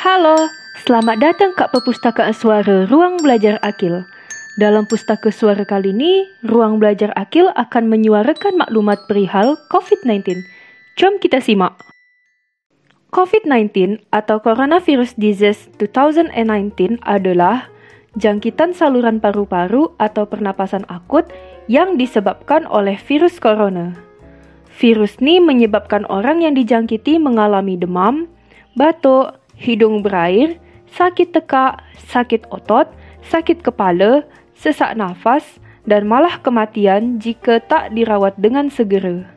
Halo, selamat datang ke Perpustakaan Suara Ruang Belajar Akil. Dalam Pustaka Suara kali ini, Ruang Belajar Akil akan menyuarakan maklumat perihal COVID-19. Jom kita simak. COVID-19 atau Coronavirus Disease 2019 adalah jangkitan saluran paru-paru atau pernapasan akut yang disebabkan oleh virus corona. Virus ini menyebabkan orang yang dijangkiti mengalami demam, batuk, hidung berair, sakit tekak, sakit otot, sakit kepala, sesak nafas, dan malah kematian jika tak dirawat dengan segera.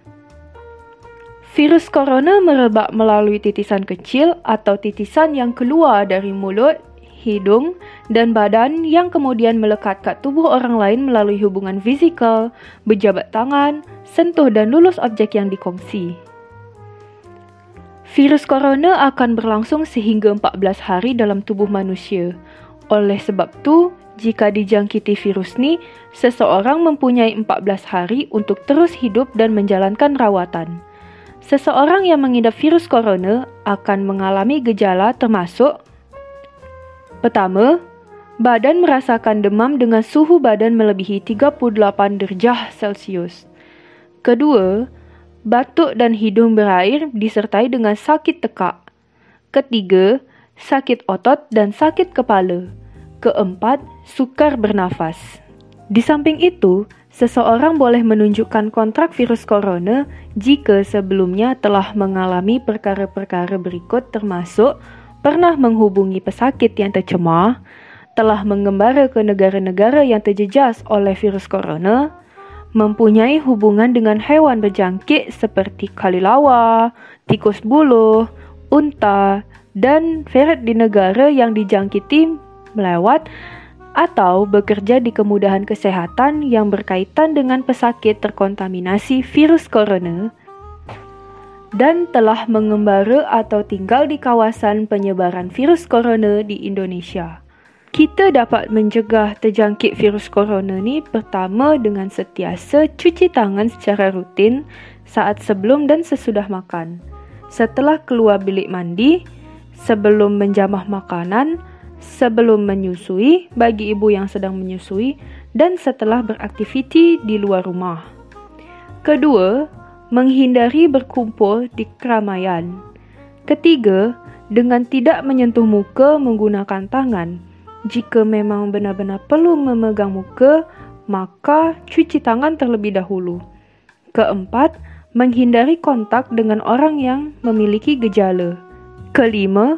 Virus corona merebak melalui titisan kecil atau titisan yang keluar dari mulut, hidung, dan badan yang kemudian melekat kat tubuh orang lain melalui hubungan fizikal, berjabat tangan, sentuh dan lulus objek yang dikongsi. Virus corona akan berlangsung sehingga 14 hari dalam tubuh manusia. Oleh sebab tu, jika dijangkiti virus ni, seseorang mempunyai 14 hari untuk terus hidup dan menjalankan rawatan. Seseorang yang mengidap virus corona akan mengalami gejala termasuk Pertama, badan merasakan demam dengan suhu badan melebihi 38 derajah Celcius. Kedua, batuk dan hidung berair disertai dengan sakit tekak. Ketiga, sakit otot dan sakit kepala. Keempat, sukar bernafas. Di samping itu, seseorang boleh menunjukkan kontrak virus corona jika sebelumnya telah mengalami perkara-perkara berikut termasuk pernah menghubungi pesakit yang tercemar, telah mengembara ke negara-negara yang terjejas oleh virus corona, mempunyai hubungan dengan haiwan berjangkit seperti kalilawa, tikus buluh, unta, dan ferret di negara yang dijangkiti melewat atau bekerja di kemudahan kesehatan yang berkaitan dengan pesakit terkontaminasi virus corona dan telah mengembara atau tinggal di kawasan penyebaran virus corona di Indonesia. Kita dapat mencegah terjangkit virus corona ni pertama dengan setiasa cuci tangan secara rutin saat sebelum dan sesudah makan. Setelah keluar bilik mandi, sebelum menjamah makanan, sebelum menyusui bagi ibu yang sedang menyusui dan setelah beraktiviti di luar rumah. Kedua, menghindari berkumpul di keramaian. Ketiga, dengan tidak menyentuh muka menggunakan tangan jika memang benar-benar perlu memegang muka, maka cuci tangan terlebih dahulu. Keempat, menghindari kontak dengan orang yang memiliki gejala. Kelima,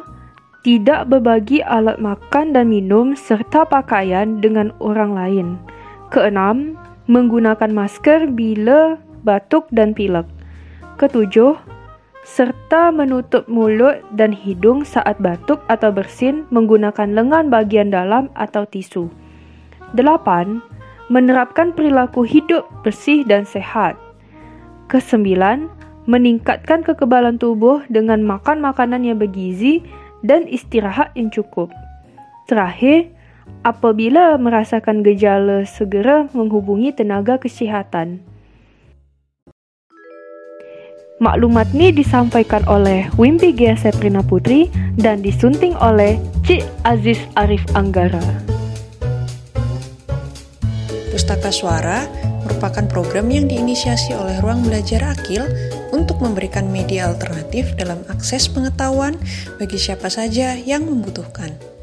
tidak berbagi alat makan dan minum serta pakaian dengan orang lain. Keenam, menggunakan masker bila batuk dan pilek. Ketujuh, serta menutup mulut dan hidung saat batuk atau bersin menggunakan lengan bagian dalam atau tisu. Delapan, menerapkan perilaku hidup bersih dan sehat. Kesembilan, meningkatkan kekebalan tubuh dengan makan makanan yang bergizi dan istirahat yang cukup. Terakhir, apabila merasakan gejala segera menghubungi tenaga kesihatan. Maklumat ini disampaikan oleh Wimpi Gia Setrina Putri dan disunting oleh Cik Aziz Arif Anggara. Pustaka Suara merupakan program yang diinisiasi oleh Ruang Belajar Akil untuk memberikan media alternatif dalam akses pengetahuan bagi siapa saja yang membutuhkan.